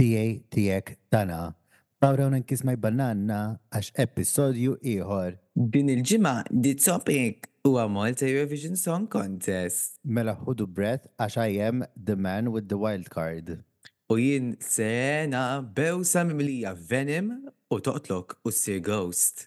Tiegħi, tiegħek, tagħna. B'pawra u nenkis ma jbanna għandna għax episodju ieħor. Din il-ġimgħa the topic huwa Malta Eurovision Song Contest. Mela ħudu breath għax I am the man with the wild card. U jien se ngħa bewsa mimlija venom u toqtlok u ssir ghost.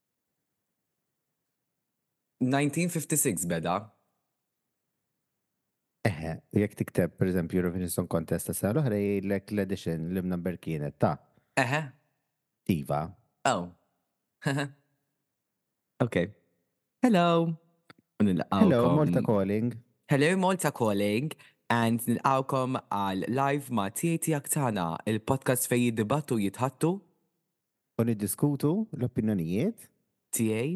1956 beda. Eħe, jekk tikteb pereżempju Eurovision Song Contest tas-sena l-oħra jgħidlek l-edition li mnumber kienet ta'. Eħe. Iva. Oh. okay. Hello. Hello, Malta Calling. Hello, Malta Calling. And nilqawkom għal live ma' Tieti Aktana, il-podcast fej jiddibattu jitħattu U niddiskutu l-opinjonijiet. Tiegħi.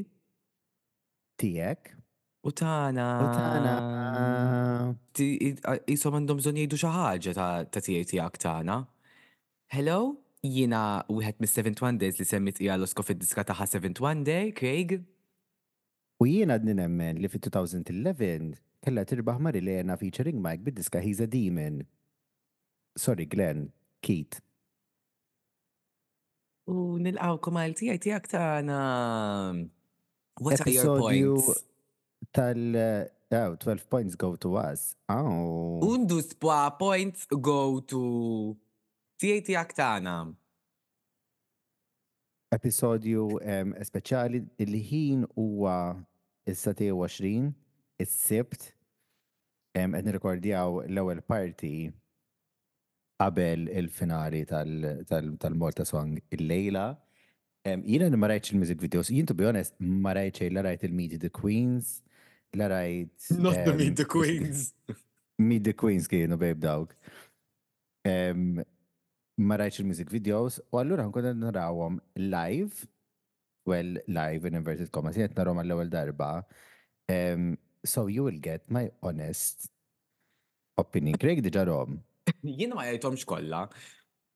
Tiegħek. U tagħna. U tagħna. Qishom għandhom bżonn jgħidu xi ħaġa ta' tiegħi, tiegħek, tagħna. Hello, jiena wieħed mis-Seventh Wonders li semmiet Ian Losco fid-diska tagħha Seventh Wonder, Craig. U jien għadni nemmen li fit-2011 kellha tirbaħ Marilena featuring Mike bid-diska He's a Demon. Sorry Glenn, Keith. U nilqawkom għal tiegħi tiegħek tagħna. What are your points? Tal 12 points go to us. Oh. Undu spa points go to tiegħi tiegħek tagħna. Episodju speċjali il-ħin huwa issa 20 is-Sibt qed nirrekordjaw l-ewwel parti qabel il-finali tal-Malta Song illejla. Jiena li ma rajtx il-music videos, jien to be honest, ma rajt xejn, la rajt il-Meet the Queens, la rajt. Not the Meet the Queens. Meet the Queens kienu bejb dawk. Ma rajtx il-music videos, u allura nkun qed narawhom live, well, live in inverted commas, jien qed narahom għall-ewwel darba. So you will get my honest Opini Craig diġa rom. Jien ma jajtomx kolla.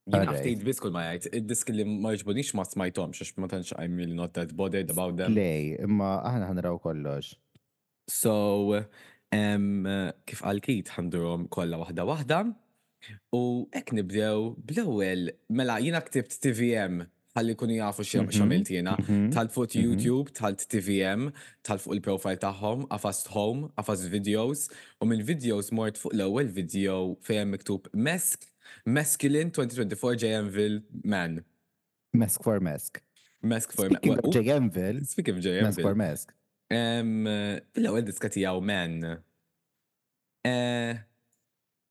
Jien għaftejt biss kull ma jajt. Id-disk li ma jġbunix ma smajtomx, għax ma tanċ I'm really not that bothered about them. Lej, imma aħna ħanraw kollox. So, kif għal kit ħandurom kolla wahda wahda. U ek nibdew bl-ewel, mela jina ktibt TVM. ħalli jkunu jafu x'jagħmlu x'għamilt jiena. Dħalt fuq YouTube, dħalt TVM, dħalt fuq il-profile tagħhom, għafast Home, għafast Videos, u mill-videos mort fuq l-ewwel video fejn hemm miktub Mesk, Masculine 2024 Jay Anvil Man. Mesk for Mesk. Mesk for Mesk. Speaking of Jay Anvil. Speaking of Jay Anvil. Mesk for Mesk. L-ewwel diska tiegħu Man.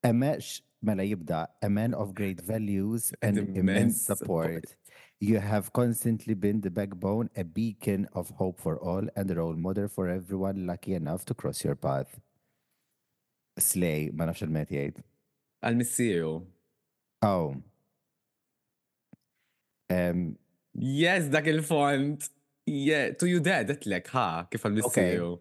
Emex, mela jibda, a man of great values and, and immense support. support. You have constantly been the backbone, a beacon of hope for all, and a role model for everyone lucky enough to cross your path. Slay, ma nafx il-met jgħid. Għal-missieru. Oh. Um, yes, dak il-font. Yeah, to you dead, etlek, ha, kif għal-missieru. Okay.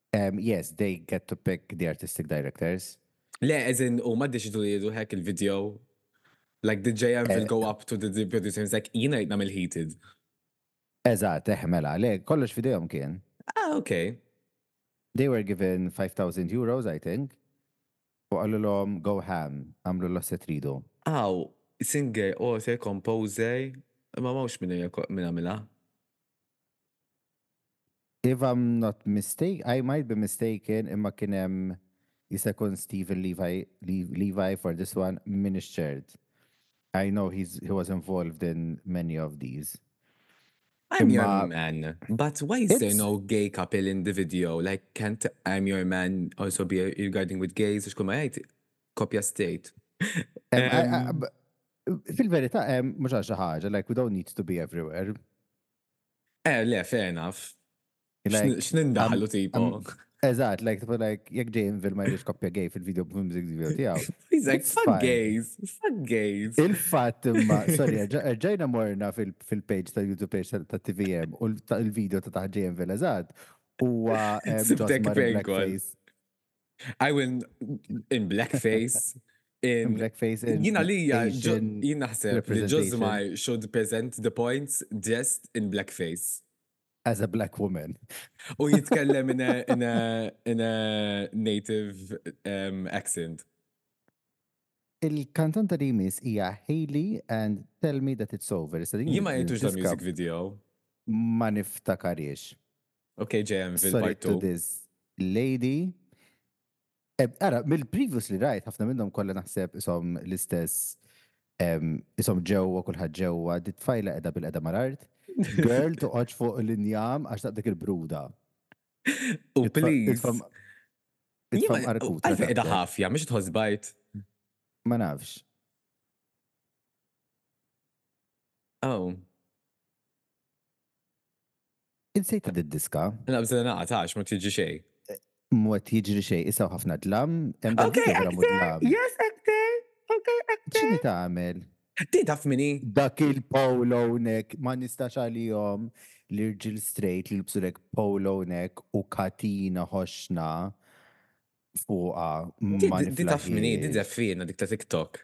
Yes, they get to pick the artistic directors. Le, as in, u ma deċidu li jidu hekk il-video. Like, the JM will go up to the producer and say, jina jitna mill-heated. Eżat, eħmela, le, kollox fidejom kien. Ah, okay. They were given 5,000 euros, I think. U għallu l-om, go ham, għamlu l-osse tridu. Aw, singer, author, composer, ma mawx minna għamila. If I'm not mistake, I might be mistaken, imma kien hemm jista' jkun Stephen Levi, Levi for this one, m'iniex ċert. I know he's, he was involved in many of these. I'm Imma- your man, but why is there It's- no gay couple in the video? Like, can't I'm your man also be regarding with gays? Għax kull ma jgħid, kopja state. Em, I- I- Em, b- Fil-verità, em, mhux għal xi ħaġa, like we don't need to be everywhere. Eh, le, fair enough. X'nindaħlu tipo. Eżatt, like, tipo, like, jek Janesville ma jridx koppja gay fil-video music video tijaw. He's like, fuck gays, fuck gays. Il-fat imma, sorry, ġajna morna fil-page ta' YouTube page ta' TVM u l-video ta' taħ Janesville, eżatt, u Joss Blackface. I will in blackface. In blackface. Jina li jina naħseb li Josmar should present the points just in blackface. As a black woman. U jitkellem in a, in a, in a native um, accent. Il-kantanta li jmiss hija Hailey and Tell Me That It's Over. Jima jgħidux da music video. Ma niftakariex. Ok, ġejem fil-part 2. Lady. Eh, ara, mill-previous li rajt, ħafna minnhom kollha naħseb isom l-istess isom ġewwa kulħadd ġewwa, dit fajla qiegħda bil-qiegħda mal-art. Girl toqgħodx fuq l-injam għax taqdik il-bruda. U please. Itfam arkut. Għalfejn ħafja, mhux tħoss bajt. Ma nafx. Oh. Insejtha did-diska. Naqbżilha ningħaqad għax m'qed jiġri xejn. M'qed jiġri xejn, issa hawn ħafna dlam. Hemm dal-video vera mudlam. Yes, aktar! Ok, aktar! X'inhi tagħmel? Din taf min hi? Dak il-polo neck, ma nistax għalihom l-irġiel straight li jilbsu lek polo neck u katina ħoxna fuqha. Di taf min hi? Di deffina dik ta' TikTok.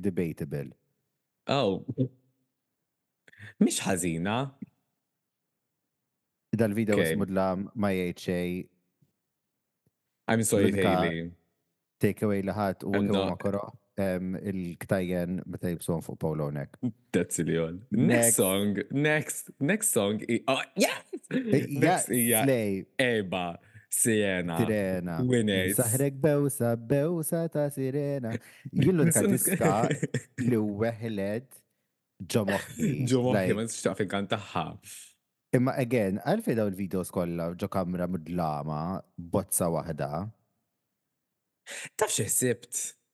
Debatable. Oh. Mhix ħażina. Dal-video okay. ismu dlam ma jgħid xej. I'm sorry Hailey. Take away li ħadd u ma koro il-ktajjen meta jibsuhom fuq Polonek. That's it, Leon. Next song, next, next song, oh, yes! Next ija, eba, Siena. Sirena. Winners. Saħrek bewsa, bewsa ta' sirena. Jillu ta' diska li weħled ġomoħi. Ġomoħi, ma nistxtaq fin kan taħħa. Imma again, għalfi daw il-videos kollha ġo kamra mudlama, bozza waħda. Taf xi ħsibt?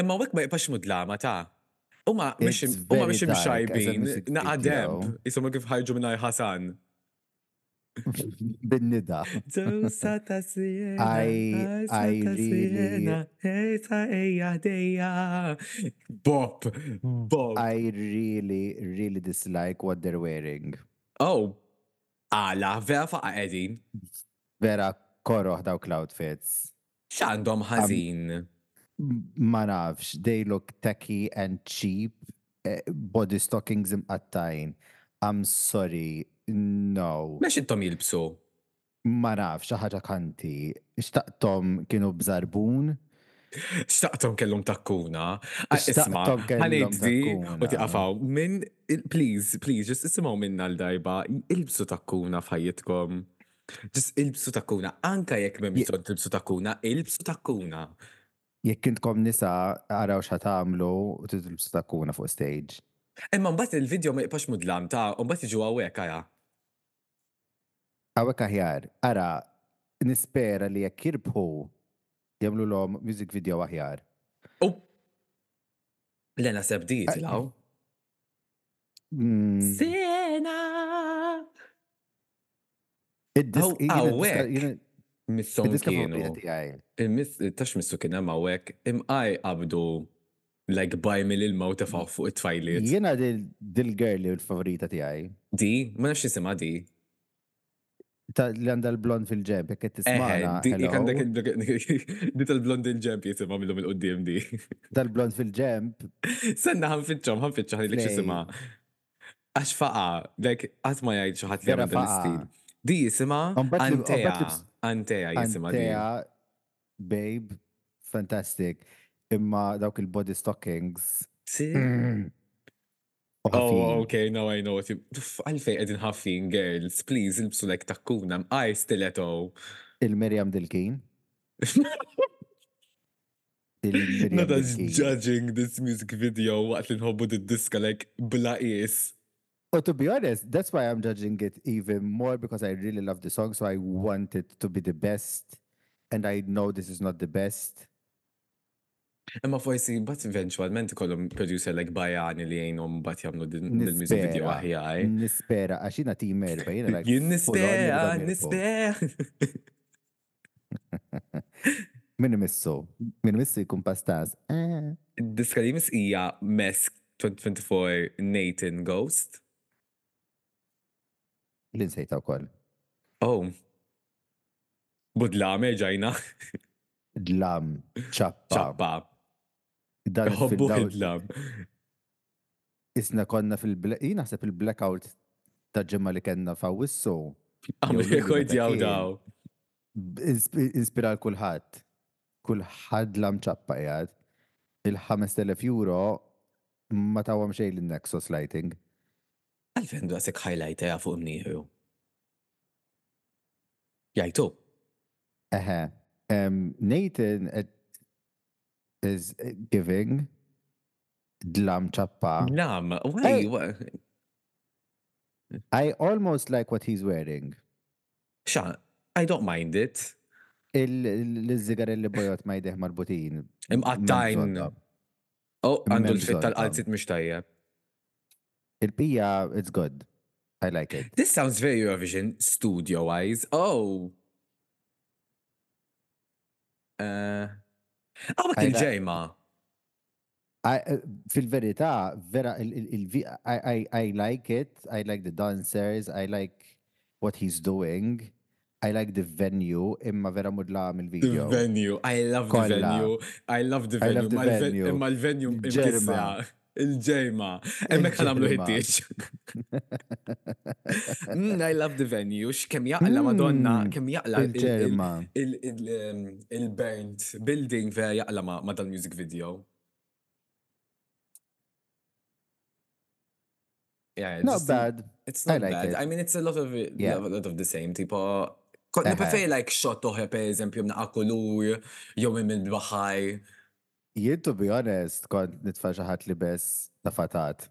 Imma wek ma jibqax mudlama ta. Huma mixin huma mixin mxajbin naqa' demb jisimhom kif ħarġu mingħajr Ħasan. Bin-nida. Tusa ta' siena. Aj, siena. Ejta ejja ħdejja. Bob, Bob. I really, really dislike what they're wearing. Oh, għala, vera faqa edin. Vera koroħ dawk l-outfits. X'għandhom ħażin? Ma nafx, they look tacky and cheap, body stockings imqattgħin, I'm sorry, no. Mela x'intom jilbsu? Ma nafx, xi ħaġa kanti. Xtaqthom kienu b'żarbun? Xtaqthom kellhom takkuna? Isma', ħaniddi u tieqaf hawn. Min, please, please, just isimgħu minna għal darba, ilbsu takkuna f'ħajjitkom. Just ilbsu takkuna, anka jekk m'hemm bżonn tilbsu takkuna, ilbsu takkuna. Jekk intkom nisa araw x'ħa tagħmlu u tilbsu takkuna fuq stage. Imma mbagħad il-video ma jibqax mudlam ta' u mbagħad jiġu hawnhekk ara. Hawnhekk aħjar. Ara, nispera li jekk jirbħu jagħmlulhom music video aħjar. U Le naħseb di jitilgħu. Sena! Id-disk misson kienu. Tax missu kien hemm hawnhekk imqaj qabdu like baj mill-ilma u tefgħu fuq it-tfajliet. Jiena dil-girl li l-favorita tiegħi. Di, ma nafx isimha di. Ta' li għandha l-blond fil-ġeb, jekk qed tismana. Dik għandek dit il-blond il-ġeb jisimha minnhom il-qudiem di. Dal-blond fil-ġeb. Senna ħanfittxhom, ħanfittxhom ħajlik xisimha. Għax faqa, dek qatt ma jgħid xi ħadd li jagħmel l-istil. Di jisimha Antea. Antea jisimha di. Antea, babe, fantastic. Imma dawk il-body stockings. Si. Oh, okay, now I know what you... Għalfej għedin ħaffin, girls, please, ilbsu lek takkuna, mqaj stiletto. Il-Mirjam Dilkin. Not as judging this music video waqt li nħobbu d-diska like bla is. Oh, to be honest, that's why I'm judging it even more because I really love the song, so I want it to be the best, and I know this is not the best. Imma forsi mbagħad eventualment ikollhom producer like Bajani li jgħinhom mbagħad jagħmlu dil-music video aħjar. Nispera, għax jiena team erba' jiena like. Jien nispera, nispera. Min imissu? Min imissu jkun pastas. Diska li jmiss hija Mesk 2024 Nathan Ghost. Li nsejtha wkoll. Oh. Budlam erġajna. Dlam, ċappa. Ċappa. Dan Iħobbu id-dlam. Isna konna fil-black, jien naħseb il-blackout ta' ġemma li kellna f'Awissu. Għamil rekord jawdaw. Inspira l-kulħadd. Kulħadd la mċappa qiegħed. Il-ħamest elef euro ma tawhom xejn lin-Nexus Lighting. Għalfejn daqshekk highlightejha fuq imnieħ hu? Jgħid hu. Eħe. Nathan qed is giving dla mċappa. Dlam, why? I almost like what he's wearing. Xa, I don't mind it. Il-zigarelli bojod ma jdejh marbutin. Imqattajn. Oh, għandu l-fit tal-qalzit mhux tajjeb. Il-pija, it's good. I like it. This sounds very Eurovision studio-wise. Oh! Għawek eh, il-ġejma. Fil-verità, vera I like it, I like the dancers, I like what he's doing, I like the venue, imma vera mudla mill-video. The venue, I love the venue, I love the venue, imma l-venue imkisra. Il-ġejma. Emmek ħalamlu ħittieċ. I love the venue, x'kemm jaqla madonna, kemm jaqla il-ġerma. Il burnt building vera jaqla ma ma dal music video. Yeah, it's not just, bad. It's not I like bad. It. I mean, it's a lot of it, yeah. a lot of the same. Tipo, kont uh -huh. like shot oħra per eżempju mnaqa kulur, jew minn baħaj. Jien to be honest, kont nitfa xi ħadd li bes ta' fatat.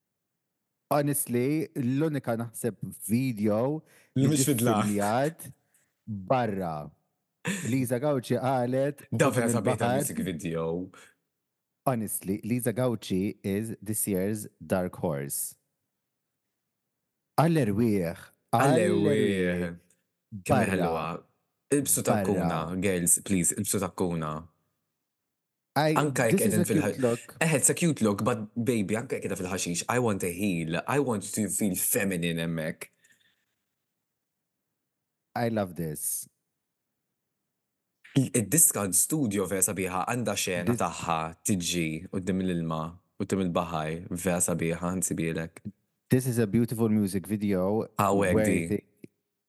Honestly, l-unika naħseb video Li mhix fidla. jiġifiljat barra. Liza Gawċi qalet Da vera Qudiem sabiħ ta' il-baħar. music video. Honestly, Liza Gawċi is this year's dark horse. Għall-erwieħ, għall-erwieħ. Kemm Barra. ħelwa. Ilbsu Barra. takkuna, girls, please, ilbsu takkuna. Anke jekk qiegħdin fil-ħaxix. Eħ, it's a cute look, but baby, anke jekk qiegħda fil-ħaxix, I want a heel, I want to feel feminine hemmhekk. I love this. Id-discount studio vera sabiħa għandha xena tagħha tiġi quddiem l-ilma, quddiem il-baħar, vera sabiħa nsibilek. This is a beautiful music video. Hawnhekk di.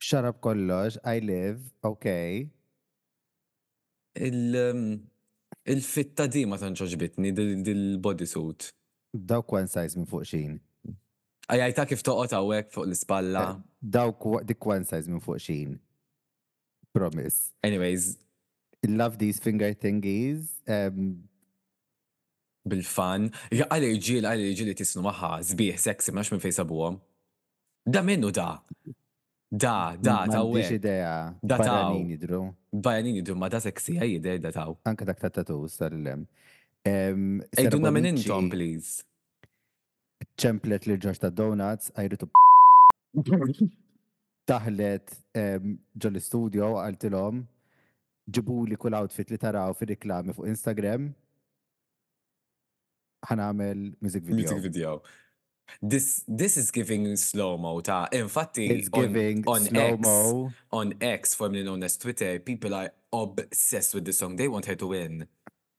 Xarab kollox, I live, okay. Il-fit ta' di ma tantx għoġbitni, dil-body suit. Dawk one size minn fuq x'in. Għajajta kif toqgħod hawnhekk fuq l-ispalla. Dawk dik one size minn fuq x'in. Promise. Anyways. Love these finger thingies. bil-fan, ra għal irġiel għal irġiel li tisnu magħha, sbieħ, sexy, ma nafx minn fejn sabuhom. Da minnu da? Da, da, ta' M'għandix wek. idea. Da taw. Barranin jidhru. Barranin jidhru ma da sexy ha jidher da taw. Anke dak tat-tattoos tal-. Għidulna minn intom, please. ċemplet lil Ġorġ tad-Donuts, għajritu daħlet ġol-istudio u qaltilhom ġibuli kull outfit li taraw fir-riklami fuq Instagram ħa nagħmel music video. Music video. This, this is giving slow-mo ta' infatti It's giving on, on slow-mo. X, on X, formerly known as Twitter, people are obsessed with this song. They want her to win.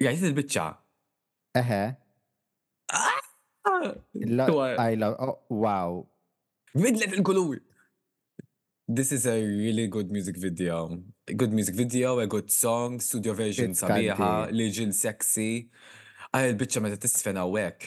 Jgħid din il-biċċa? Eħe. Wow. Bidlet il-kulur. This is a really good music video. Good music video, a good song, studio version sabiħa, li ġin sexy. Għal il-bicċa meta tisfena u għek.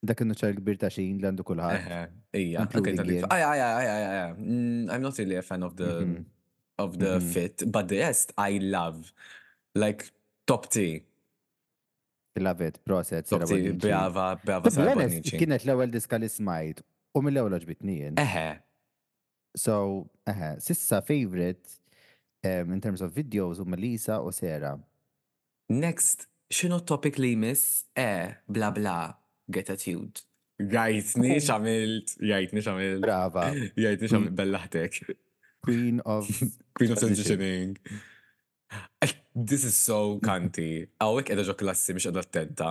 Dak in-nuċċar il-kbir ta' xin li għandu kulħadd. Eħe, ija, including jien. Aja, aja, aja, aja. Mm, I'm not really a fan of the Mhm. of the Mhm. fit, but the rest I love. Like top tea, Love it, proset, top Sara tea, Bonnici. brava, brava Tabbi, Sara honest, Bonnici. Kienet l-ewwel diska li smajt u mill-ewwel oġbitni jien. Eħe, So, eħe, sissa favorite um, in terms of videos u Melissa u Sera. Next, X'inhu t-topic li jmiss? Eh, bla bla, get a tude. Jgħidni x'għamilt, jgħidni x'għamilt. Brava. Jgħidni x'għamilt, bellaħtek. Queen of. Queen of transitioning. This is so kanti. Hawnhekk qiegħda ġo klassi mhix qiegħda attenta.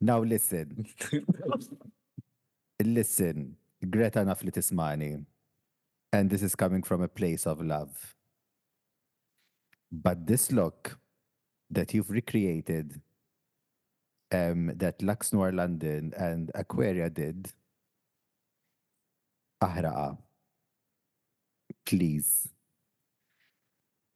Now listen. listen, Greta naf li tismani. And this is coming from a place of love. But this look that you've recreated um, that Luxnor London and Aquaria did, Ahraa, Please.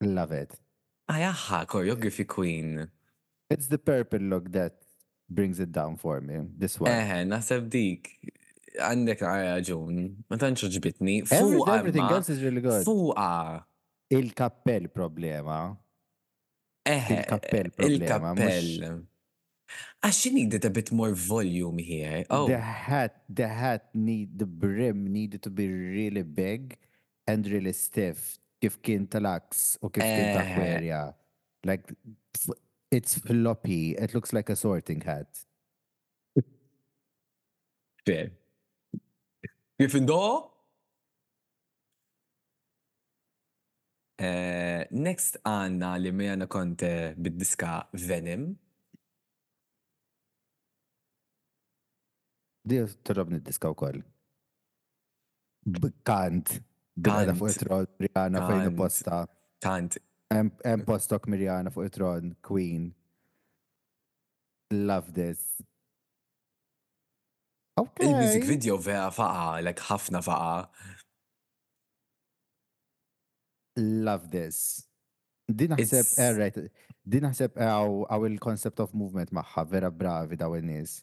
love it. Ay aħħa choreography queen. It's the purple look that brings it down for me, this one. Eħe naħseb dik għandek raġun, ma tantx oġbitni. Fuqha imma. Fuqha. Il-kappell problema. Eħe. Il-kappell problema. Il-kappell. Għax she needed a bit more volume here. Oh. The hat, the hat need, the brim needed to be really big Andri l-istiff, kif kien tal-aks u kif kien ta' Aquaria. Like, it's floppy, it looks like a sorting hat. Fair. Gryffindor. Eh, next għanna li Mirjana Conte bid-diska Venom. Di torobni d-diska wkoll. Kant. Dimeda fuq it-tron, Mirjana fejn posta. Kant. Hemm postok Mirjana fuq it-tron, Queen. Love this. Okay. Il-music video vera faqa, like ħafna faqa. Love this. Din naħseb, eh, right, din naħseb eh, għaw il-concept of movement maħħa, vera bravi daw il-nis.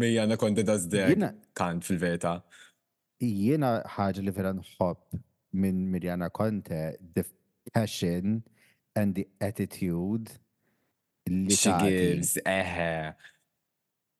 Mija na konti da zdek kant fil-verita. Jiena ħaġa li vera nħobb minn Mirjana Conte the passion and the attitude li tagħti. She gives, eħe.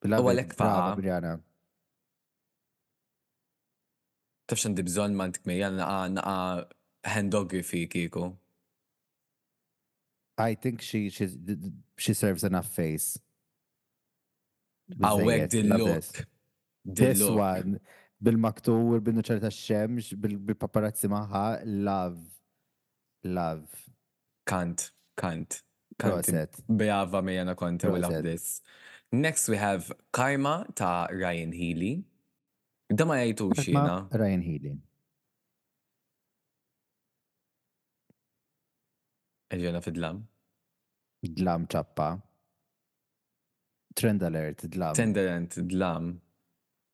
U għalhekk faqa. Tafx għandi bżonn mant kmejja naqa' naqa' handography kieku. I think she, she, she serves enough face. Għawek dil-look. This one, bil-maktur, bil-nuċar ta' xemx, bil-paparazzi maħħa, love. Love. Kant, kant, kant brava Mirjana Conte we love this. Next we have Karma ta' Ryan Healy. Dan ma rajtux jiena. Ryan Healy. Ġena fid-dlam. Dlam ċappa. Trend alert, dlam. Trend alert, dlam.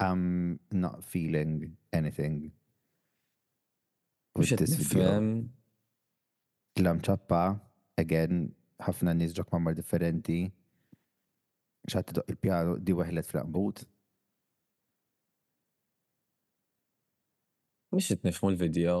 I'm not feeling anything. Mhux qed nifhem. Klam ċappa, again, ħafna nies ġok mamar differenti. Xatt tidoq il-pjanu, di weħlet fl-qbut. Mhux qed nifhmu l-video.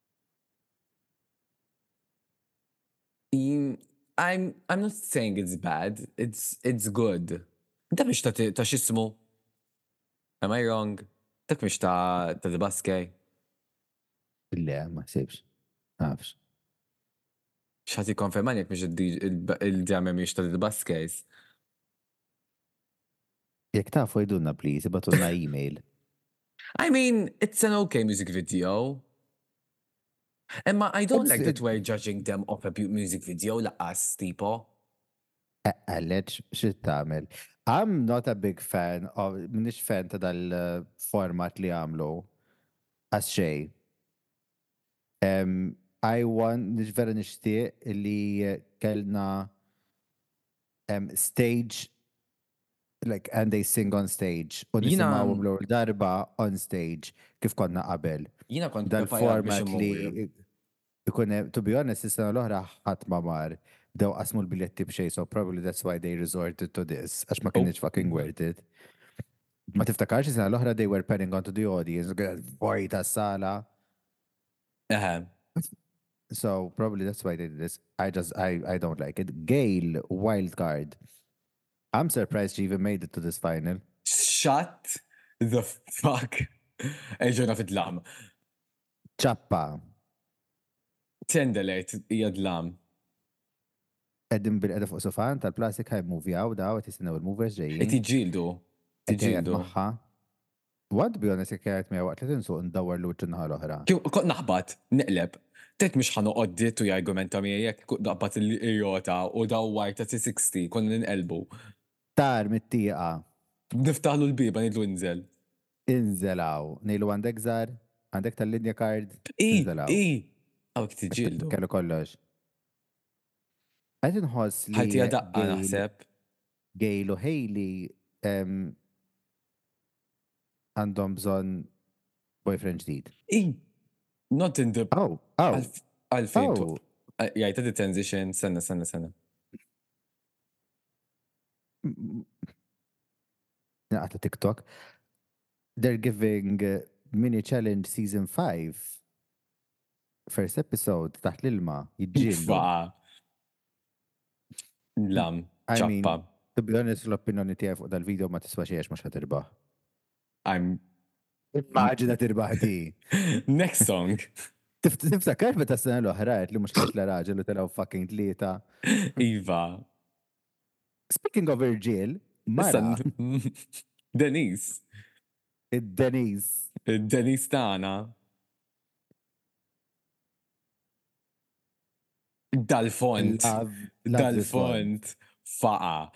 I'm, I'm not saying it's bad, it's, it's good. Dak mhux ta', ta xismu? Am I wrong? Dak mhux ta', ta' dibaske? Le, ma sibx. Nafx. Xħati konfermani jek mhux il-djamem mhux ta' dibaskes. Jekk tafu għidulna please, ibgħatulna email. I mean, it's an ok music video. Imma I don't like that we're judging them off a music video laqqas, tipo. Għaliex, xi tagħmel? I'm not a big fan of, minix fan ta' dal-format li għamlu. Għas xej. I want, nix vera nixtieq li kellna hemm stage like and they sing on stage u nisimgħu l darba on stage kif konna qabel. Jina kont dan format li ikun to be honest is-sena l-oħra ħadd ma mar dew qasmu l-biljetti b'xej so probably that's why they resorted to this għax ma kienx oh. fucking worth it. Ma tiftakarx is-sena l-oħra they were panning onto the audience, vojta s-sala. Eħe. So, probably that's why they did this. I just, I, I don't like it. Gale, wild card. I'm surprised she even made it to this final. Shut the fuck. Eġona fit lam. Ċappa. Tendelet hija dlam. Edin bil-qeda fuq sofan tal-plastik ħaj movie għaw daw għet jisinaw il-movers ġejjin. Qed iġġieldu. Qed jgħid magħha. One to be honest jekk jgħid miegħi waqt li tinsuq indawwar l-wiċċ in-naħa l-oħra. Kieku kont naħbat, niqleb. Tgħid mhux ħa noqgħod dritt u jargumenta miegħi jekk kieku naqbad ir-rota u dawwar ta' 360 konna ninqelbu. Tar mit-tieqa. Niftaħlu l-bieba ngħidlu inżel. Inżel hawn. Ngħidlu għandek żahar? Għandek tal-linja card? Inżel hawn. Ii! Ii! Hawnk tiġġieldu. Kellu kollox. Qed inħoss li. Ħajti hija daqqa naħseb. Gail u Hailey għandhom bżonn boyfriend ġdid. Hi not in the Oh, oh. Għalfejn tu. Oh. Jgħidha di transition, stenna, stenna, stenna. Naqgħa ta' TikTok. They're giving mini challenge season 5 first episode taħt l-ilma jġillu. Faqa. Lam, ċappa. To be honest, l-opinjoni tiegħi fuq dal-video ma tiswa xejn għax mhux ħad irbaħ. I'm Immaġina tirbaħ di. Next song. Tiftakar meta s-sena l-oħra li mhux tgħid la raġel u telgħu fucking tlieta. Iva. Speaking of irġiel, mara. Denise. Id-Denise. Id-Denise tagħna. Dal-font. Dal-font. Faqa.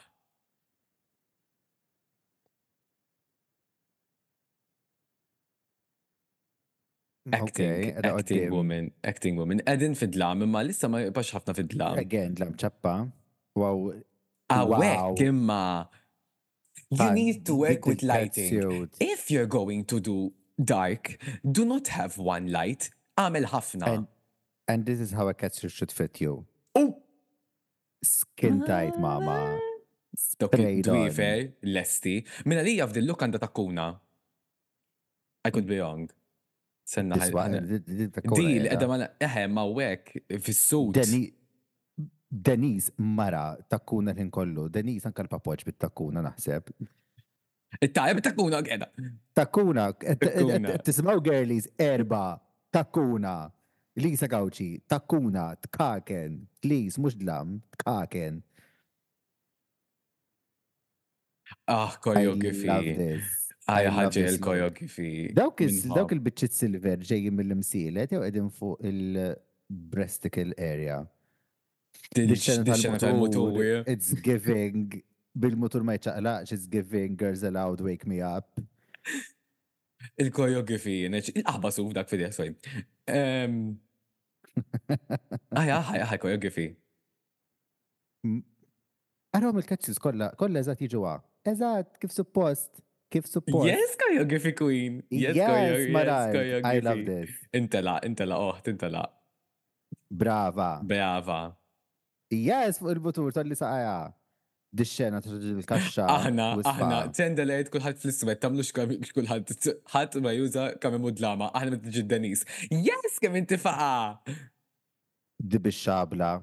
Acting, acting woman, acting woman. Edin fid-dlam, imma lissa ma jibqax ħafna fid-dlam. Again, dlam ċappa. Wow. Awek, imma You need to work with lighting. If you're going to do dark, do not have one light, agħmel ħafna. And this is how a cat suit should fit you. U! Skin tight, mama. Dok Trade on. il-dwifer, lesti. Minna li jaf dil-luk għanda takkuna. I could be wrong. Senna ħaj. Di li edha ma eħe ma wek fis-sud. Deniz mara takkuna l-ħin kollu. Deniz anka l-papoċ bit-takkuna naħseb. It-tajb takkuna għeda. Takkuna, tismaw girlies erba, takkuna, Lisa Gawċi, takkuna, tkaken, please, mux dlam, tkaken. Ah, koreografi. Għaj ħagġa il-koreografi. Dawk il-bicċit silver ġejjin mill-imsielet jew qegħdin fuq il-breasticle area. It's giving bil-mutur ma jċaqlaqx, it's giving girls allowed wake me up. Il-koreografi, aħba suf dak fidja soj. Għaj, għaj, għaj, koreografi. Arahom il-catches kollha, kollha eżatt jiġu A. Eżatt, kif suppost, kif suppost. Yes, choreography queen. Yes, choreography. I love this. Intela, intela, oħt, intela. Brava. Brava. Yes, fuq il-butur tal-li saqaja. Dix-xena il-kaxxa. Aħna, aħna, tendel għed kullħat fl-iswed, tamlux kullħat, ħat ma juża kamemu dlama, aħna ma tiġi d-denis. Yes, kemm inti faqa! Di bix-xabla.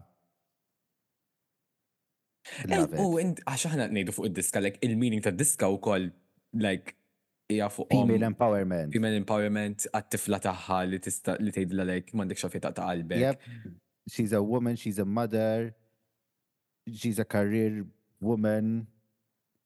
U għax aħna ngħidu fuq id-diska, like il-meaning ta' diska wkoll like hija fuq. Female empowerment. Female empowerment għat-tifla tagħha li tista' li tgħidilha like m'għandekx għalfejn taqta' qalbek. Yep. She's a woman, she's a mother, she's a career woman.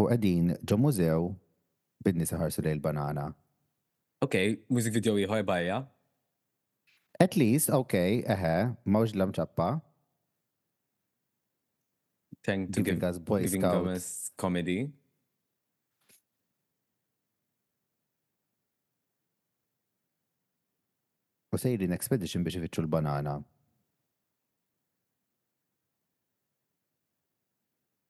U qegħdin ġo mużew bin-nies iħarsu lejn il-banana. Ok, music video ieħor bajja. At least, ok, eħe, m'hawnx dla mċappa. Trying to give us boy scouts comedy. U sejrin expedition biex ifittxu l-banana.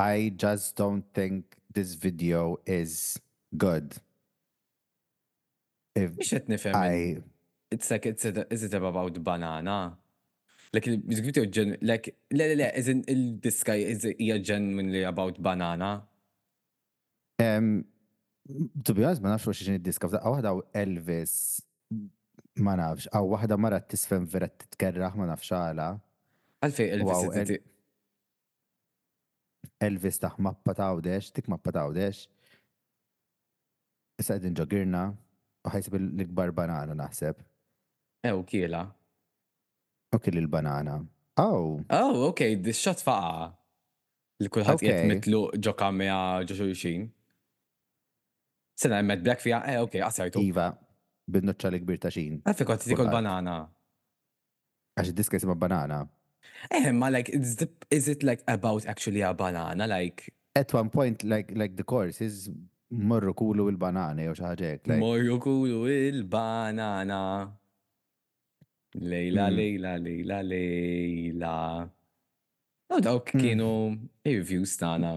I just don't think this video is good if Mhux qed nifhem I It's like it's a, is it about banana? Like il-music video ġen like le le le as in il-diska hija genuinely about banana. Um, to be honest, ma nafx xi xini diska f'daqqa waħda u Elvis ma nafx, għaw waħda mara t-tisfem vera t-tkerraħ ma nafx għala. Għalfej Elvis Elvis tah mappa ta' Għawdex, dik mappa ta' Għawdex. Issa qegħdin ġo Girna u ħa jsib l-ikbar banana naħseb. Ew kiela. U kiel il-banana. Aw! Aw, ok, dix-xatt faqaha. Li kulħadd qiegħed mitluq ġo kammea ġo xulxin. Sena hemm qed black fiha, eh ok, qasajtu. Iva, bin-nuċċa l-kbir ta' xin. Għalfejn kont qed tiekol banana? Għax id-diska jisimha Banana. Eh imma like it's the is it like about actually a banana like. At one point like like the chorus is Morru kulu il-banana jew xi ħaġa hekk like. Morru kulu il-banana Lejla Mm. lejla lejla lejla. U dawk Mm. kienu reviews tagħna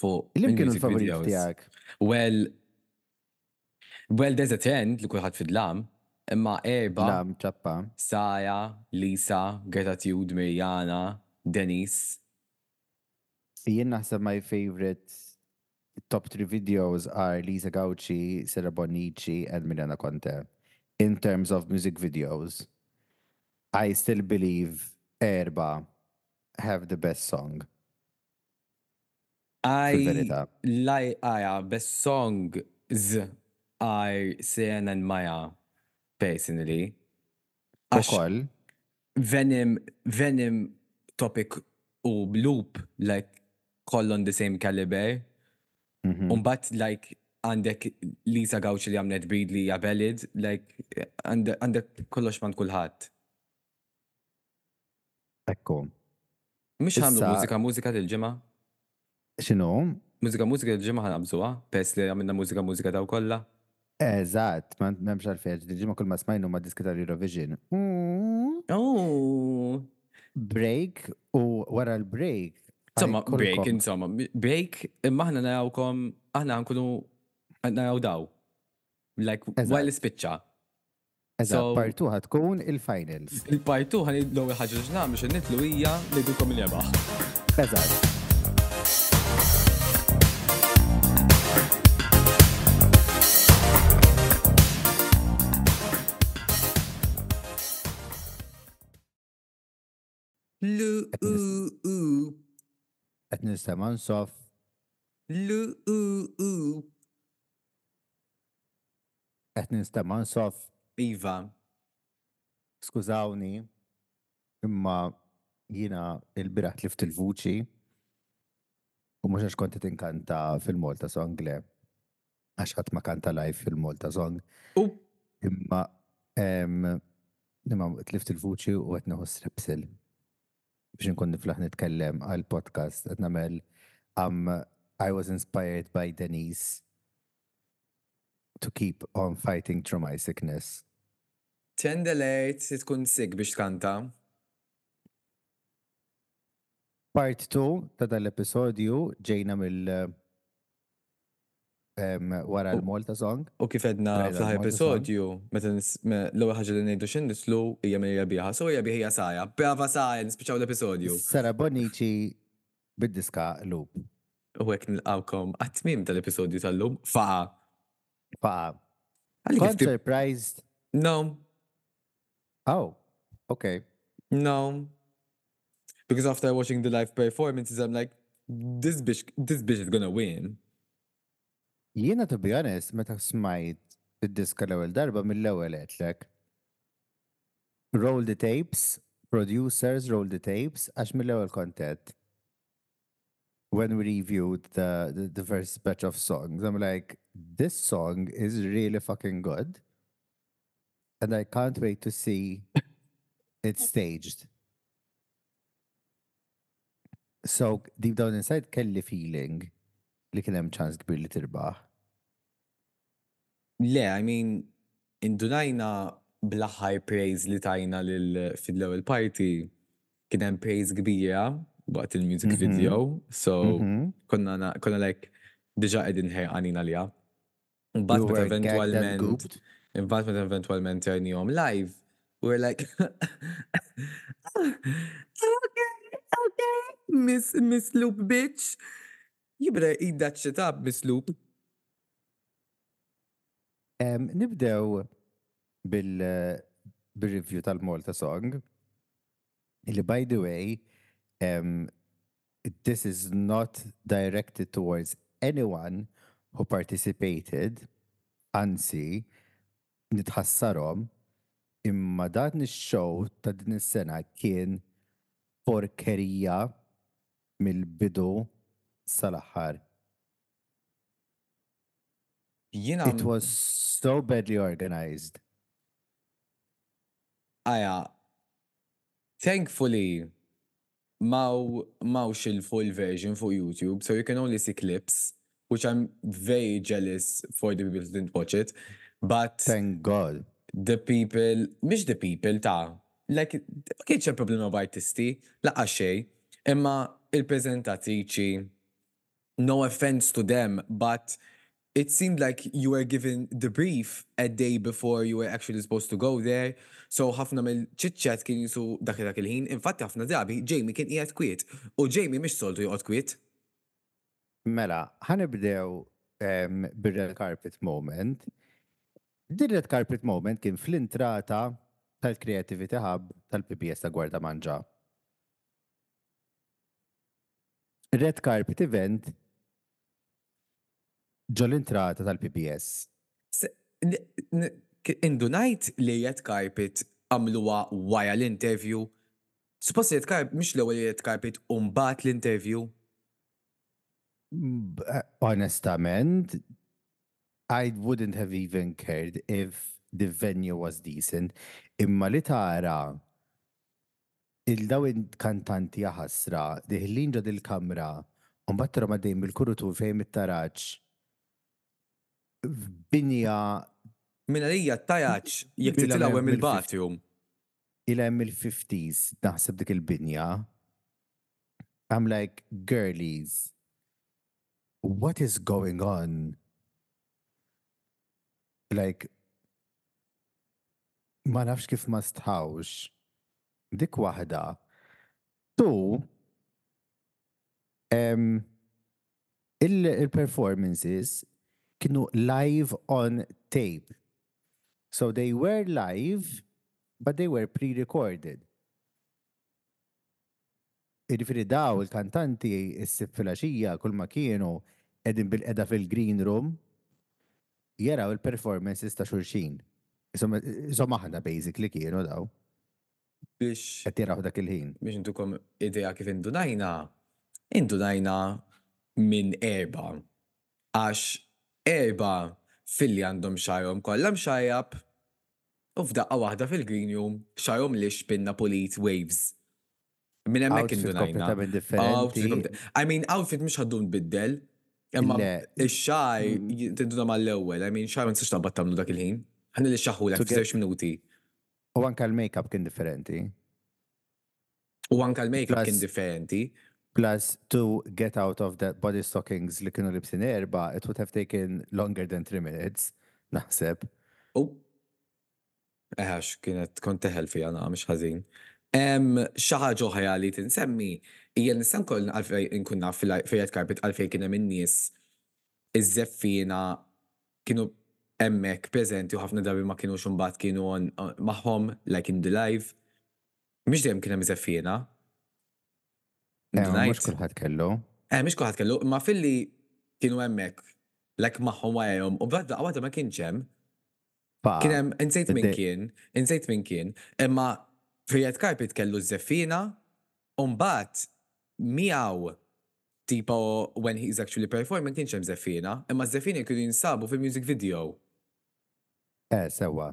fuq Li kienu il-music l-favoriti videos. tiegħek? Well, Well there's a trend li kulħadd fid-dlam, imma erba', Dlam, ċappa. Sara, Lisa, Gratitude, Mirjana, Denise. Jien naħseb my favourite top three videos are Lisa Gauci, Sara Bonnici and Mirjana Conte in terms of music videos. I still believe erba' have the best song. Ay fil-verità. Lay Aya best song z għajr CNN Maya personally għax Ukoll. venom venom topic u loop like kollha on the same calibre u mbagħad like għandek Lisa Gauci li għamlet Breed li hija valid like għandek kollox m'għand kulħadd. Ekku. Mhux ħandu Issa- mużika mużika dil-ġimgħa? X'inhu? Mużika mużika dil-ġimgħa ħanqabżuha, peress li għamilna mużika mużika daw kollha. Eżatt, ma m'hemmx għalfejn għax dil-ġimgħa kull ma smajna huma diski tal-Eurovision. Ooh! Break u wara l-break. Insomma, break, kolkom- insomma, break, imma aħna narawkom, aħna nkunu naraw daw. Like, Eżatt. while spiċċa. Eżatt, part 2 ħad tkun il-finals. Il-part 2 ħan l-ewwel ħaġa li nagħmlu xi nitlu hija li jdukom il-jebaħ. Eżatt. L-u-u-u. Qed nistema' nsoff. L-u-u-u. Qed nistema' nsoff. Iva. Skużawni, imma jiena l-bieraħ tlift il-vuċi u mhux għax kont qed inkanta fil-Malta Song, le. għax ħadd ma kanta live fil-Malta Song. Imma imma tlift il-vuċi u qed neħu strepsil. Biex inkun niflaħ nitkellem għal podcast qed nagħmel um, I was inspired by Denise to keep on fighting through my sickness. Tendelejt se tkun sik biex tkanta. Part 2 ta' dal-episodju ġejna mill- wara l-Malta Song. U kif għedna fl-aħħar episodju, meta l-ewwel ħaġa li ngħidu x'in nislu hija minn rebbieħa. So rebbieħa hija Sara. Brava Sara, nispiċċaw l-episodju. Sara Bonnici bid-diska Loop. U hekk nilqgħukom għat-tmiem tal-episodju tal-lum. Faqa. Faqa. Kont surprised? No. Oh, ok. No. Because after watching the live performances I'm like, this bitch, this bitch is gonna win. Jiena to be honest, meta smajt id-diska l-ewwel darba mill-ewwel għedlek. Roll the tapes, producers roll the tapes, għax mill-ewwel kont għedt. When we reviewed the, the, the first batch of songs, I'm like, this song is really fucking good. and I can't wait to see it staged. So, deep down inside kelli feeling li kien hemm ċans kbir li tirbaħ. Le, I mean, indunajna bl-aħħar praise li tajna lil fil-ewwel party kien hemm praise kbira waqt il-music Mhm. video, so Mhm. konna na- konna like diġà qegħdin ħerqanin għaliha. Imbagħad meta eventwalment imbagħad meta eventwalment rajnihom live, we were like Okay, okay, Miss Miss Loop bitch. Jibra idha ċitab Miss Loop. Nibdew bil-review tal-Malta Song. li by the way this is not directed towards anyone who participated anzi nitħassarhom imma dan ix-show ta' din is-sena kien porkerija mill-bidu sal-aħħar. Jiena It was so badly organised. Aja, thankfully m'hawnx il-full version fuq YouTube, so you can only see clips, which I'm very jealous for the people who didn't watch it, but. Thank God. The people, mhux the people, ta, like, ma kienx hemm problema b'artisti, lanqas xejn, imma il-preżentatriċi No offence to them but it seemed like you were given the brief a day before you were actually supposed to go there so ħafna mill chit chat kien qisu dak li dak il ħin, infatti ħafna drabi Jamie kien qiegħed kwiet u Jamie mhux soltu joqgħod kwiet. Mela, ħa nibdew bir red carpet moment. Din red carpet moment kien fl-intrata tal-Creativity Hub tal-PBS ta' Gwardamanġa. Red carpet event ġol-intrata tal-PBS. Indunajt li red carpet għamluha wara l-interview. Suppost red carpet mhux l-ewwel red carpet u mbagħad l-interview? Onestament, I wouldn't have even cared if the venue was decent, imma li tara 'l dawn il-kantanti jaħasra, diħlin ġo dil-kamra u mbagħad torohom għaddejjin bil-kurutur fejn hemm it-taraġ f'binja. Mingħajrija t-taraġ jekk trid ilha hemm il-bathroom. Ilha hemm mill-fifties naħseb dik il-binja. I'm like, girlies, what is going on? Like ma nafx kif ma stħawx. Dik waħda. Two, ehm, il-performances kienu live on tape. So they were live but they were pre-recorded. Jiġifieri dawn il-kantanti s-Sibt filgħaxija kulma kienu qegħdin bilqiegħda fil-green room jaraw il-performances ta' xulxin. Ishom ishom aħna basically kienu dawn. Biex Qed jaraw dak il-ħin. biex intukom idea kif indunajna, indunajna minn erbgħa għax erbgħa filli għandhom xagħarhom kollha mxarrab u f'daqqa waħda fil-green room xagħarhom lixx binna pulit waves. Minn hemmhekk indunajna. I mean outfit mhux ħaddum tbiddel, imma x-xagħar mm. tinduna mal-ewwel, I mean xagħar ma tistax taqbad tagħmlu dak il-ħin. Ħalli li xaħħulek f'żewġ minuti. U anke l-makeup kien differenti. U anka l-makeup kien differenti. Plus to get out of that body stockings li kienu libsin erbgħa it would have taken longer than three minutes naħseb. Ooh. Eh għax kienet kont teħel fiha naqa' mhux ħażin. Xi ħaġa oħra li tinsemmi hija li nista' nkoll għalfejn inkun naf fir-red carpet għalfejn kien hemm in-nies iż-żeffiena kienu hemmhekk preżenti u ħafna drabi ma kinux imbagħad kienu magħhom like in the live. Mhux dejjem kien hemm żeffiena. Eh, mhux kulħadd kellu. Eh, mhux kulħadd kellu, imma filli kienu hemmhekk lek magħhom wajhom u bad daqqa ma kienx hemm. Kien hemm insejt minn kien, insejt minn kien, imma Frijet Karpit kellu żeffiena u mbagħad miegħu tipo when he's actually performing kienx hemm żeffiena, imma żeffieni kienu jinsabu fil-music video. Eh, sewwa.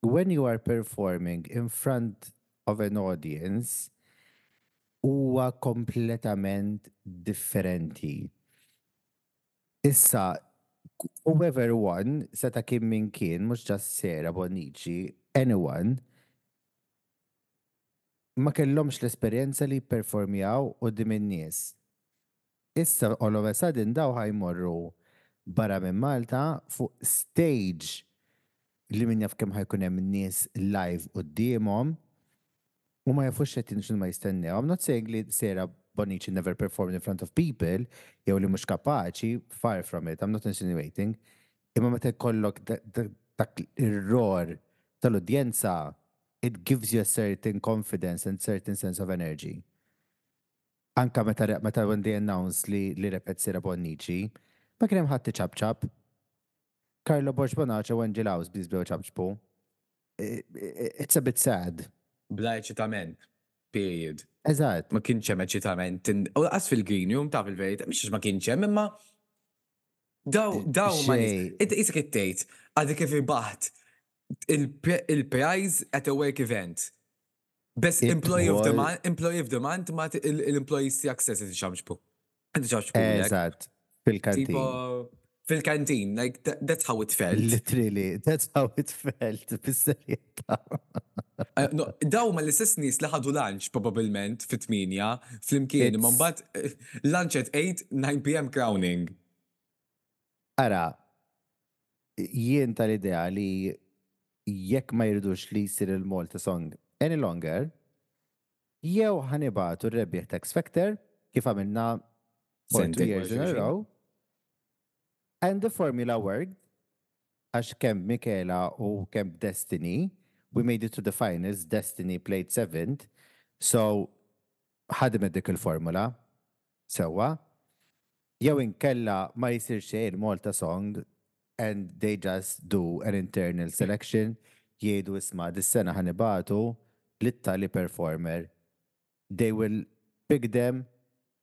When you are performing in front of an audience huwa kompletament differenti. Issa, whoever won, seta' kien min kien, mhux just Sarah Bonnici, anyone, ma kellhomx l-esperjenza li jipperformjaw quddiem in-nies. Issa all of a sudden daw ħa jmorru barra minn Malta fuq stage li min jaf kemm ħa jkun hemm nies live quddiemhom u ma jafux x'qed x'inhuma jistennew. I'm not saying li Sarah Bonnici never performed in front of people jew li mhux kapaċi, far from it, I'm not insinuating, imma meta jkollok dak ir-roar tal-udjenza it gives you a certain confidence and certain sense of energy. Anke meta Wendy announced li rebħet Sira Bonnici, ma kien hemm ħadd iċapċap. Carlo Borg Bonace u Angie Laus biss bdew iċapċpu. It's a bit sad. Bla eċitament. Period. Eżatt. Ma kienx hemm eċitament. U lanqas fil-green room, taf il-verità, mhux għax ma kienx hemm, imma daw huma nies. Inti qisek qed tgħid għadek kif irbaħt il-prize at a work event. Best employee of the month, employee of the month, ma l-employees tijak stess li xamxbu. Għandu xamxbu. Eżat, fil-kantin. Fil-kantin, like, that's how it felt. Literally, that's how it felt, bis-serjeta. Eh, daw ma l-istess nis li ħadu lunch, probabilment, fit-8, fl-imkien, ma mbat eh, lunch at 8, 9 pm crowning. Ara, jien tal-idea li jekk ma jridux li jsir il-Malta Song any longer, jew ħa nibagħtu r-rebbieħ ta' X-Factor, kif għamilna for two years in a row, and the formula worked, għax kemm b'Michela u kemm b'Destiny, we made it to the finals, Destiny played seventh, so ħadmet dik il-formula sewwa jew inkella ma jsir xejn Malta Song and they just do an internal selection jgħidu isma' dis-sena ħa nibagħtu lit-tali performer they will pick them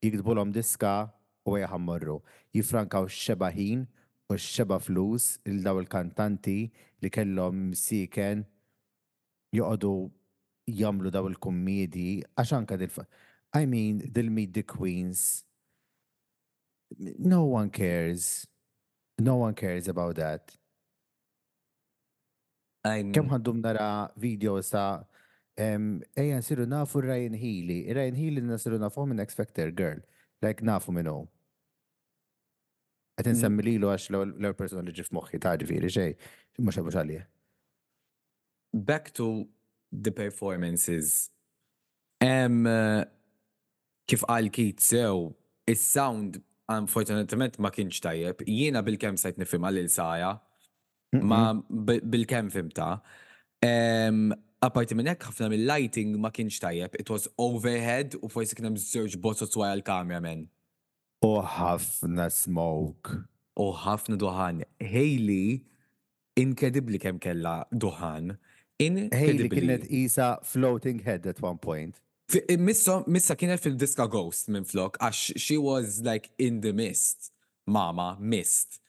jiktbulhom diska u hija ħa mmorru. Jiffrankaw x'xebgħa ħin u x'xebgħa flus lil dawn il-kantanti li kellhom imsieken joqogħdu jagħmlu dawn il-kummiedji għax anke dil I mean dil meet the queens no one cares no one cares about that. Kemm ħa ddum nara videos ta' ejja nsiru nafu Ryan Healy. Ryan Healy nsiru nafu minn X Factor Girl. Like nafu minn hu. Qed insemmi lilu għax l-ewwel persuna li ġif moħħi ta' ġifieri xejn. Mhux mhux għalih. Back to the performances, hemm kif qal Keith sew, is-sound unfortunatament ma kienx tajjeb. Jiena bilkemm stajt nifhimha lil Sara, ma bilkemm fhimtha. Apparti minn hekk ħafna mil-lighting ma kienx tajjeb, it was overhead u forsi kien hemm żewġ bozoz wara l-camera man. U ħafna smoke. U ħafna duħan. Hayley Inkredibbli kemm kellha duħan. Inkredibbli. Hayley kienet qisha floating head at one point. Missa kienet fil-diska ghost minflok għax she was like in the mist, mama, mist.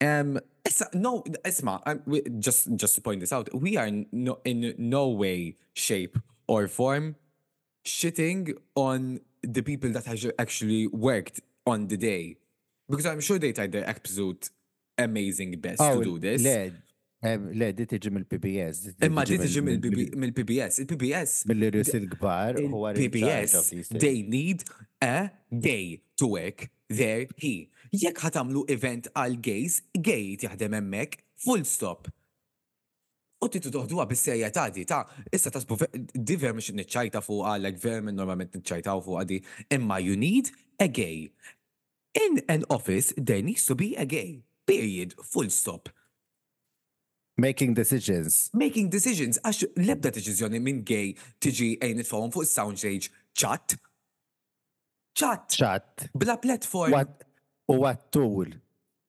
Issa, no, isma', just to point this out, we are in no way, shape or form shitting on the people that has actually worked on the day because I'm sure they tried their absolute amazing best to do this. Le, le, di tiġi mill-PBS. Imma di tiġi mill-PBS. Il-PBS. Mill-iris il-gbar. PBS, they need a day to work there he. Jekk ħatamlu event għal gays, gay jaħdem emmek, full stop. U tridu toħduha bis-serjetà di, ta, issa taħsbu ve, di veru mhix niċċajta fuqha għalhekk veru normalment niċċajtaw fuqha di, imma you need a gay. In an office there needs to be a gay. Period. Full stop. Making decisions. Making decisions, għax l-ebda deċiżjoni minn gay tiġi ejn nitfgħuhom fuq is-sound stage ċatt. Ċatt. Ċatt. Bla platform. Wa, u għat-tul.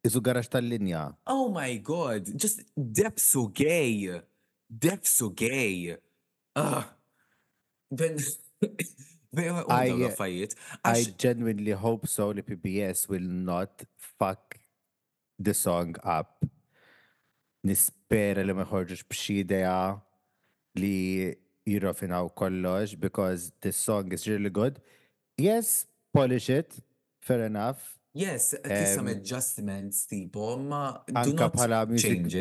Isu garax tal-linja. Oh my God, just debsu gay. Debsu gay. Ah. Ben. Vera u dawn l-affarijiet. I genuinely hope so li PBS will not fuck The song app nispera li ma joħorġux b'xi idea li jirrovinaw kollox because this song is really good yes polish it fair enough. Yes kien some adjustments tipo imma do not change it. Anka bħala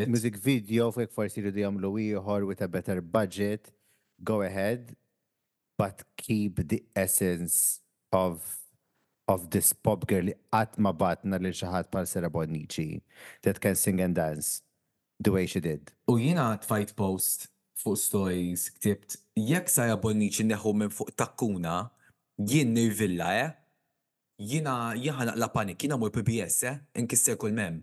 music video jekk forsi jridu jagħmlu ieħor with a better budget go ahead but keep the essence of of this pop girl li qatt ma bagħatna lil xi ħadd bħal Sera Bonnici that can sing and dance the way she did. U jiena tfajt post fuq stories ktibt jekk Sara Bonnici nneħħu minn fuq takkuna jien nirvilla eh! Jiena jien ħa naqla' panic, jiena mmur PBS eh! Inkisser kull m'hemm.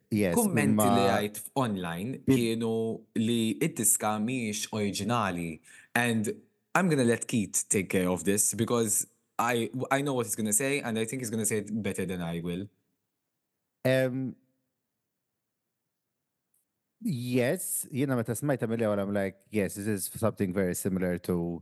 Kummenti li rajt f'online kienu li d-diska mhijiex oriġinali and I'm gonna let Keith take care of this because I I know what he's gonna say and I think he's gonna say it better than I will. Yes, jiena meta smajtha mill-ewwel I'm like yes this is something very similar to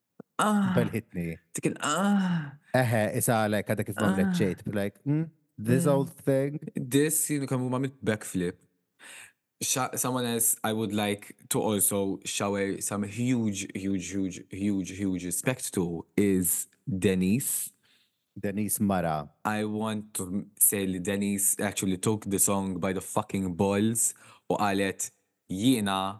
Ah. Belħitni. Dik il ah. Eħe, isa għalek għadek kif għamlet ah. ċejt, like, hmm, this hmm. old thing. This, jien kemm huma mit backflip. Someone else I would like to also shower some huge, huge, huge, huge, huge respect to is Denise. Denise Mara. I want to say li Denise actually took the song by the fucking balls u qalet jiena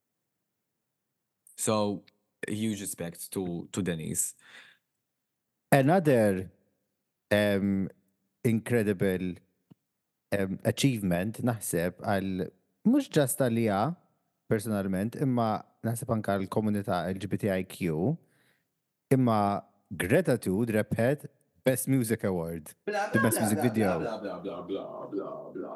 So, huge respect to, to Denise. Another um, incredible um, achievement naħseb għal mhux ġast għalija personalment imma naħseb anka l-komunità LGBTIQ imma gratitude rebħet Best Music Award. The Best Music Video. Bla bla bla bla bla bla.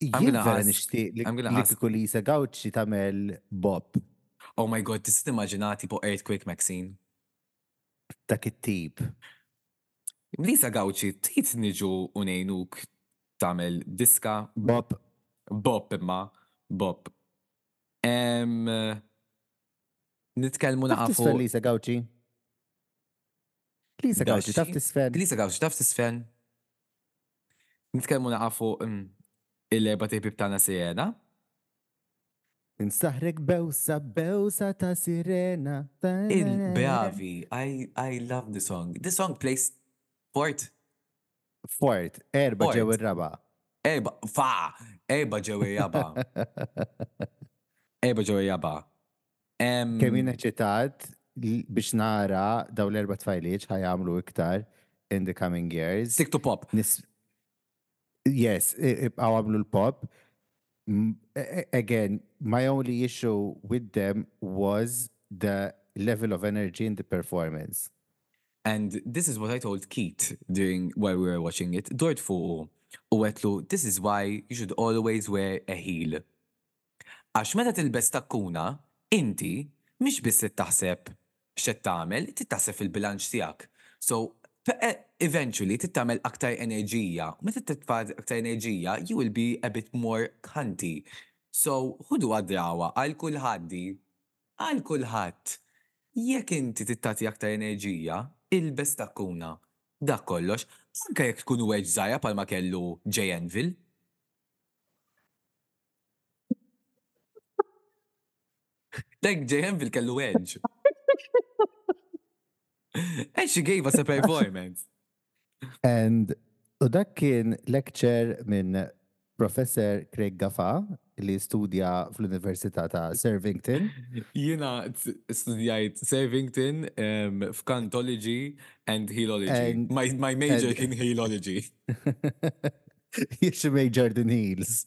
Jien vera nixtieq li kieku Lisa Gauci tagħmel Bob. Oh my God, tista' timmaġina tipo Earthquake Maxine? Dak it-tip. Lisa Gauci, trid niġu u ngħinuk tagħmel diska? Bob. Bob imma, Bob. Nitkellmu naqa' fuq. Taf Lisa Gauci? Lisa Gauci taf tisfen? Lisa Gauci taf tisfen? Nitkellmu naqa' fuq il-erba' tejpieb tagħna sirena. Insaħħrek bewsa bewsa ta' sirena. In bravi, I love this song. This song plays fort. Fort, erba' ġew ir-raba'. Erba', fa! Erba' ġew ir-raba'. Erba' ġew ir-raba'. Kemm jien eċitat biex nara daw l-erba' tfajliet ħajamlu iktar in the coming years. Stick to pop. Yes, ibqaw għamlu l-pop. Again, my only issue with them was the level of energy in the performance. And this is what I told Keith during while we were watching it. Dort fuqu u għetlu, this is why you should always wear a heel. Għax meta tilbes takkuna, inti mhix biss qed taħseb x'qed tagħmel, trid taħseb fil-bilanċ tiegħek. So, eventually trid tagħmel aktar enerġija u meta titfa' aktar enerġija you will be a bit more cunty. So, ħuduha drawha għal kulħadd di. Għal kulħadd. Jekk inti trid tagħti aktar enerġija, ilbes takkuna. Dak kollox. Anke jekk tkun wedge żgħira bħalma kellu Jay Anvil. Dak J. Enfield kellu edge. And she gave us a performance. And u dak kien lecture minn Professor Craig Gaffa li studja fl-Università ta' Servington. Jiena studjajt Servington um, f'Cantology and Healology. And, my, my major and, kien Healology. Jiex majored in heels.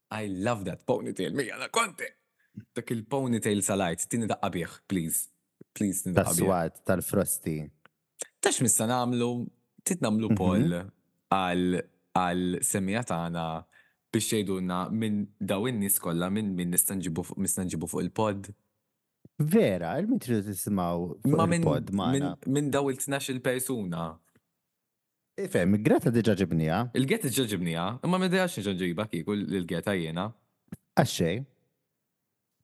I love that ponytail mija la Conte! Dak il-ponytail salajt, tini daqqa bih, please. Please tini daqqa bih. Tas-swat, tal-frosti. Taf x'nista' nagħmlu? Trid nagħmlu poll għal għal semmiegħa tagħna biex jgħidulna minn daw in-nies kollha minn min nista' nġibu fuq nista' nġibu fuq il-pod? Vera, il-min tridu tisimgħu fuq il-pod magħna? Minn daw il-tnax-il persuna. Ifhem, il-Greta diġà ġibniha. Il-Get diġà ġibniha, imma m'idejhax nerġa' nġibha kieku l-Geta jiena. Għax xejn.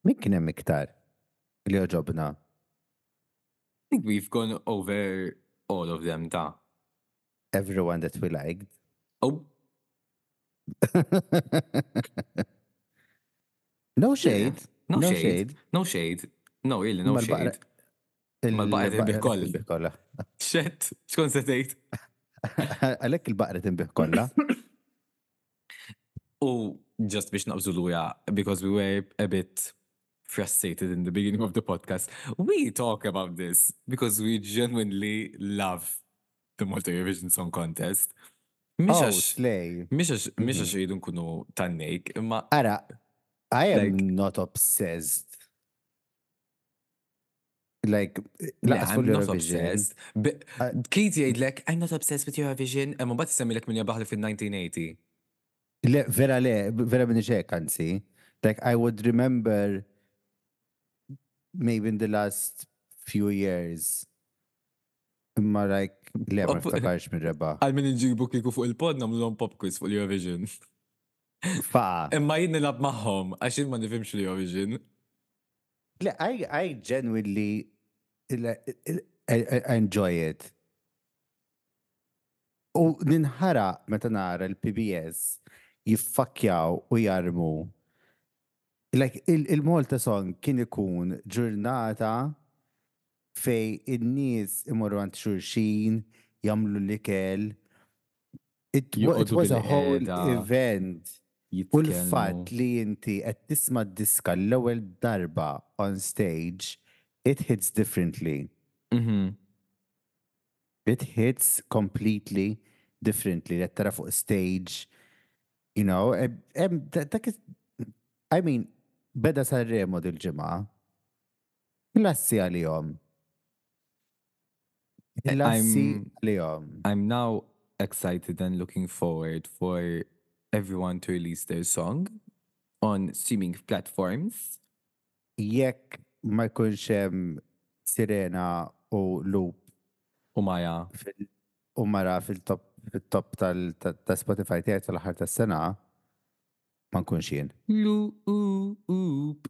Min kien hemm iktar li għoġobna? I think we've gone over all of them ta'. Everyone that we liked. Oh! No shade. No shade. No shade. No, really, no shade. Imma l-baqra tinbih kollha. Xed, xkun se tgħid? Għalhekk il-baqra tinbih kollha. U just biex naqbżu lura, because we were a bit frustrated in the beginning of the podcast, we talk about this because we genuinely love the Malta Eurovision Song Contest. Mish oh, slay. Mish għax jidun mhm. kunu tannejk, imma. Ara, I am not obsessed Like, laqas fuq Eurovision. Kid jgħidlek, I'm not obsessed with Eurovision, imma bat semmilek minn jabaħli fil-1980. Le, vera le, vera minn iġek, anzi. Like, I would remember maybe in the last few years. Imma like, le, ma ftakarx minn reba. Għal minn iġibu kiku fuq il-pod namlu l-om pop quiz fuq l-Eurovision. Fa. Imma jinn nilab maħħom, għaxin ma nifimx l-Eurovision. Le, I, I genuinely enjoy it. U ninħaraq meta nara l-PBS jiffakkjaw u jarmu. Like, il-Malta Song kien ikun ġurnata fejn in-nies imorru għand xulxin, jagħmlu l-ikel, It was a whole event. U l-fatt li inti qed tisma' d-diska l-ewwel darba on stage, it hits differently. It hits completely differently li qed tara fuq stage, you know, I mean, beda Sanremo dil-ġimgħa. Klassi għalihom. Il-lassi li jom. I'm now excited and looking forward for everyone to release their song on streaming platforms. Jekk ma jkunx hemm sirena u loop U Maja. fil- u mara fil-top fil-top tal- ta- ta' Spotify tiegħi tal-aħħar tas-sena, ma nkunx jien. Loop.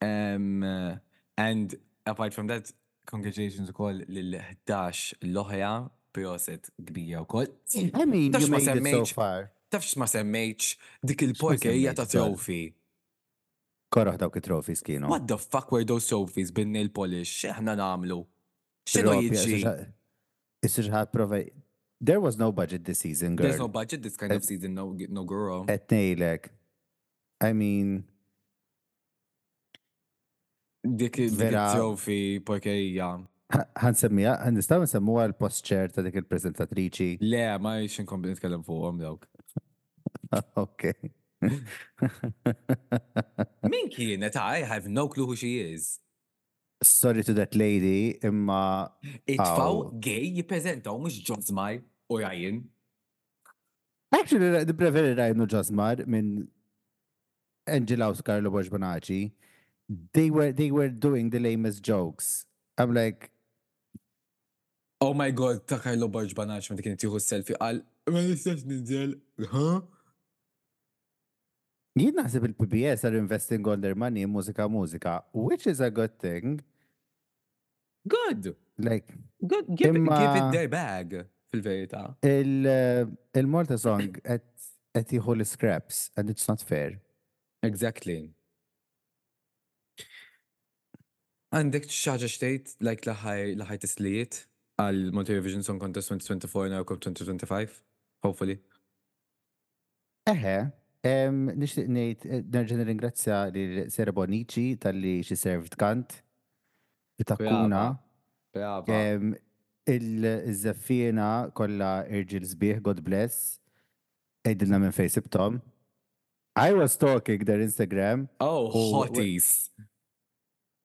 And apart from that, congratulations ukoll lil ħdax l-oħra, proset kbira wkoll. I mean, you made it so far. Taf x'ma semmejtx dik il-porkerija ta' trophy. Koroh dawk it-trophies kienu. What the fuck were those trophies bin-nail polish? X'aħna nagħmlu? X'inhu jiġri? Issa xi ħadd prova There was no budget this season, girl. There's no budget this kind of season, no girl. Qed ngħidlek. I mean, Dik Vera. it-trophy porkerija. Għan semmija, għan nistaw nsemmu għal post ċer ta' dik il-prezentatriċi. Le, ma jiex nkompli nitkellem fuqhom dawk. Ok. Min kienet? I have no clue who she is. Sorry to that lady, imma Itfaw gay jippreżentaw mhux ġożmar u rajin. actually nippreferi rajnu ġosmar minn Angelou Scarlo Borg Bonaci, they were, they were doing the lamest jokes. I'm like, Oh my god, ta' Carlo Borg Bonaci meta kien tieħu selfie qal, ma nistax ninżel, ha? Jien naħseb il-PBS are investing all their money in mużika mużika, which is a good thing. Good! Like, good, give, imma, give it their bag, fil-verita. Il-Malta il song qed jieħu l-scraps, and it's not fair. Exactly. Għandek xaġa xtejt, like laħaj tislijiet għal Monterey Vision Song Contest 2024 na 2025, hopefully. Eħe, nixtieq ngħid nerġa' nirringrazzja lil Sera Bonnici talli she served kant ta' kkuna. Brava. Il-żeffiena kollha irġiel sbieħ, God bless. Għidilna minn fejn sibthom. I was stalking their Instagram. Oh, hotties!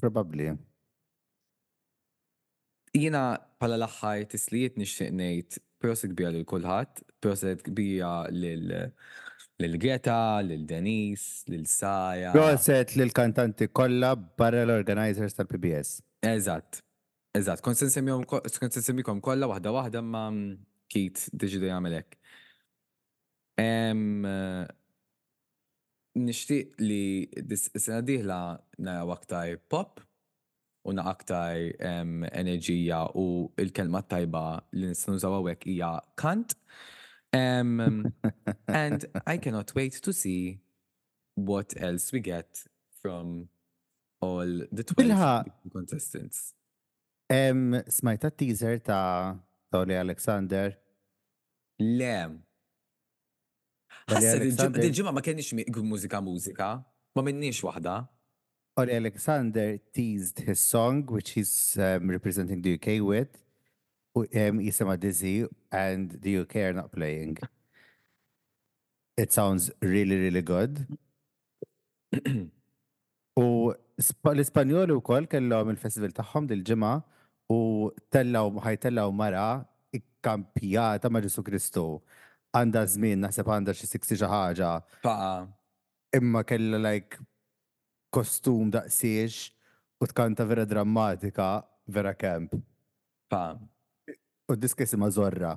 Probabbli. Jiena bħala l-aħħar tislijiet nixtieq ngħid prosit kbira lil kulħadd, proset kbira lil lil Greta, lil Denise, lil Sara. Proset lill-kantanti kollha barra l-organizers tal-PBS. Eżatt. Eżatt. Kont se nsemmihom kont se nsemmikom kollha waħda waħda imma Keith deċieda jagħmel hekk. Ehm nixtieq li s-sena d-dieħla naraw aktar pop u na aktar enerġija u l-kelma t-tajba li nistgħu nużaw hawnhekk hija kant ehm and I cannot wait to see what else we get from all the 12 contestants. Smajt t-teaser ta' Oli Alexander? Le. Ħasser il-ġimgħa, dil-ġimgħa ma kenniex mużika mużika, ma minniex waħda. Oli Alexander teased his song which he's representing the UK with, jisimha Dizzy and the UK are not playing. It sounds really really good. U l-Ispanjoli wkoll kellhom il-festival tagħhom dil-ġimgħa u tellgħu ħajtellgħu mara kkampjata ma' Ġesù Kristu. Għandha żmien naħseb għandha xi sixty xi ħaġa. Paqa. Imma kellha like kostum daqsiex u tkanta vera drammatika vera camp. Paqa. U d-diska jisimha Zorra.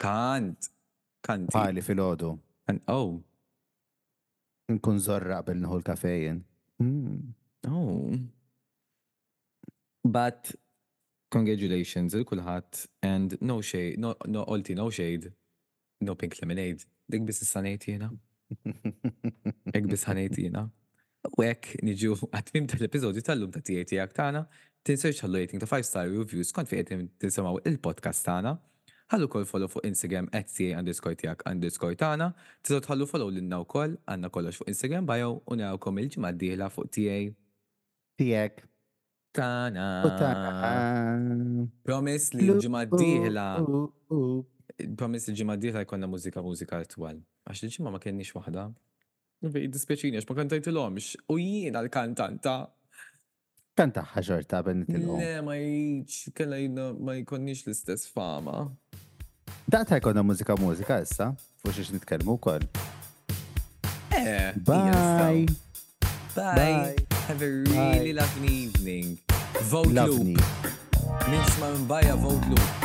Tant! Kanti. Bħali filgħodu. Oh! Nkun zorra qabel nieħu l-kafe jien. Mm. Oh. But congratulations il kulħadd and no shade, no, no olti no shade, no pink lemonade. Dik biss issa ngħid jiena. Dik biss ħanejt jiena. U hekk niġu għat-tmiem tal-episodju tal-lum ta' Tiegħi Tiegħek Tagħna. Tinsewx tħallu rating ta' five star u review skont fejn qed tisimgħu il-podcast tagħna. Ħallu wkoll follow fuq Instagram @tiegħi underscore tiegħek underscore tagħna. Tistgħu tħallu follow lilna wkoll, għandna kollox fuq Instagram bio u narawkom il-ġimgħa d-dieħla fuq Tiegħi. Tiegħek. Tagħna. U tagħna. Promise li l-ġimgħa d-dieħla. Promise li l-ġimgħa d-dieħla jkollna mużika mużika itwal. Għax il-ġimgħa ma kellniex waħda. Jiddispjaċini għax ma kantajtilhomx. U jiena l-kantanta. Kantagħha xorta qabel nitilqu. Le ma jgħidx, kellha jgħidna ma jkollniex l-istess fama. Daqta jkollna mużika mużika issa, fuq xiex nitkellmu wkoll. Eh, Bye. Bye. Have a really lovely evening. Vote Loop. Min xma minn bajja vote Loop.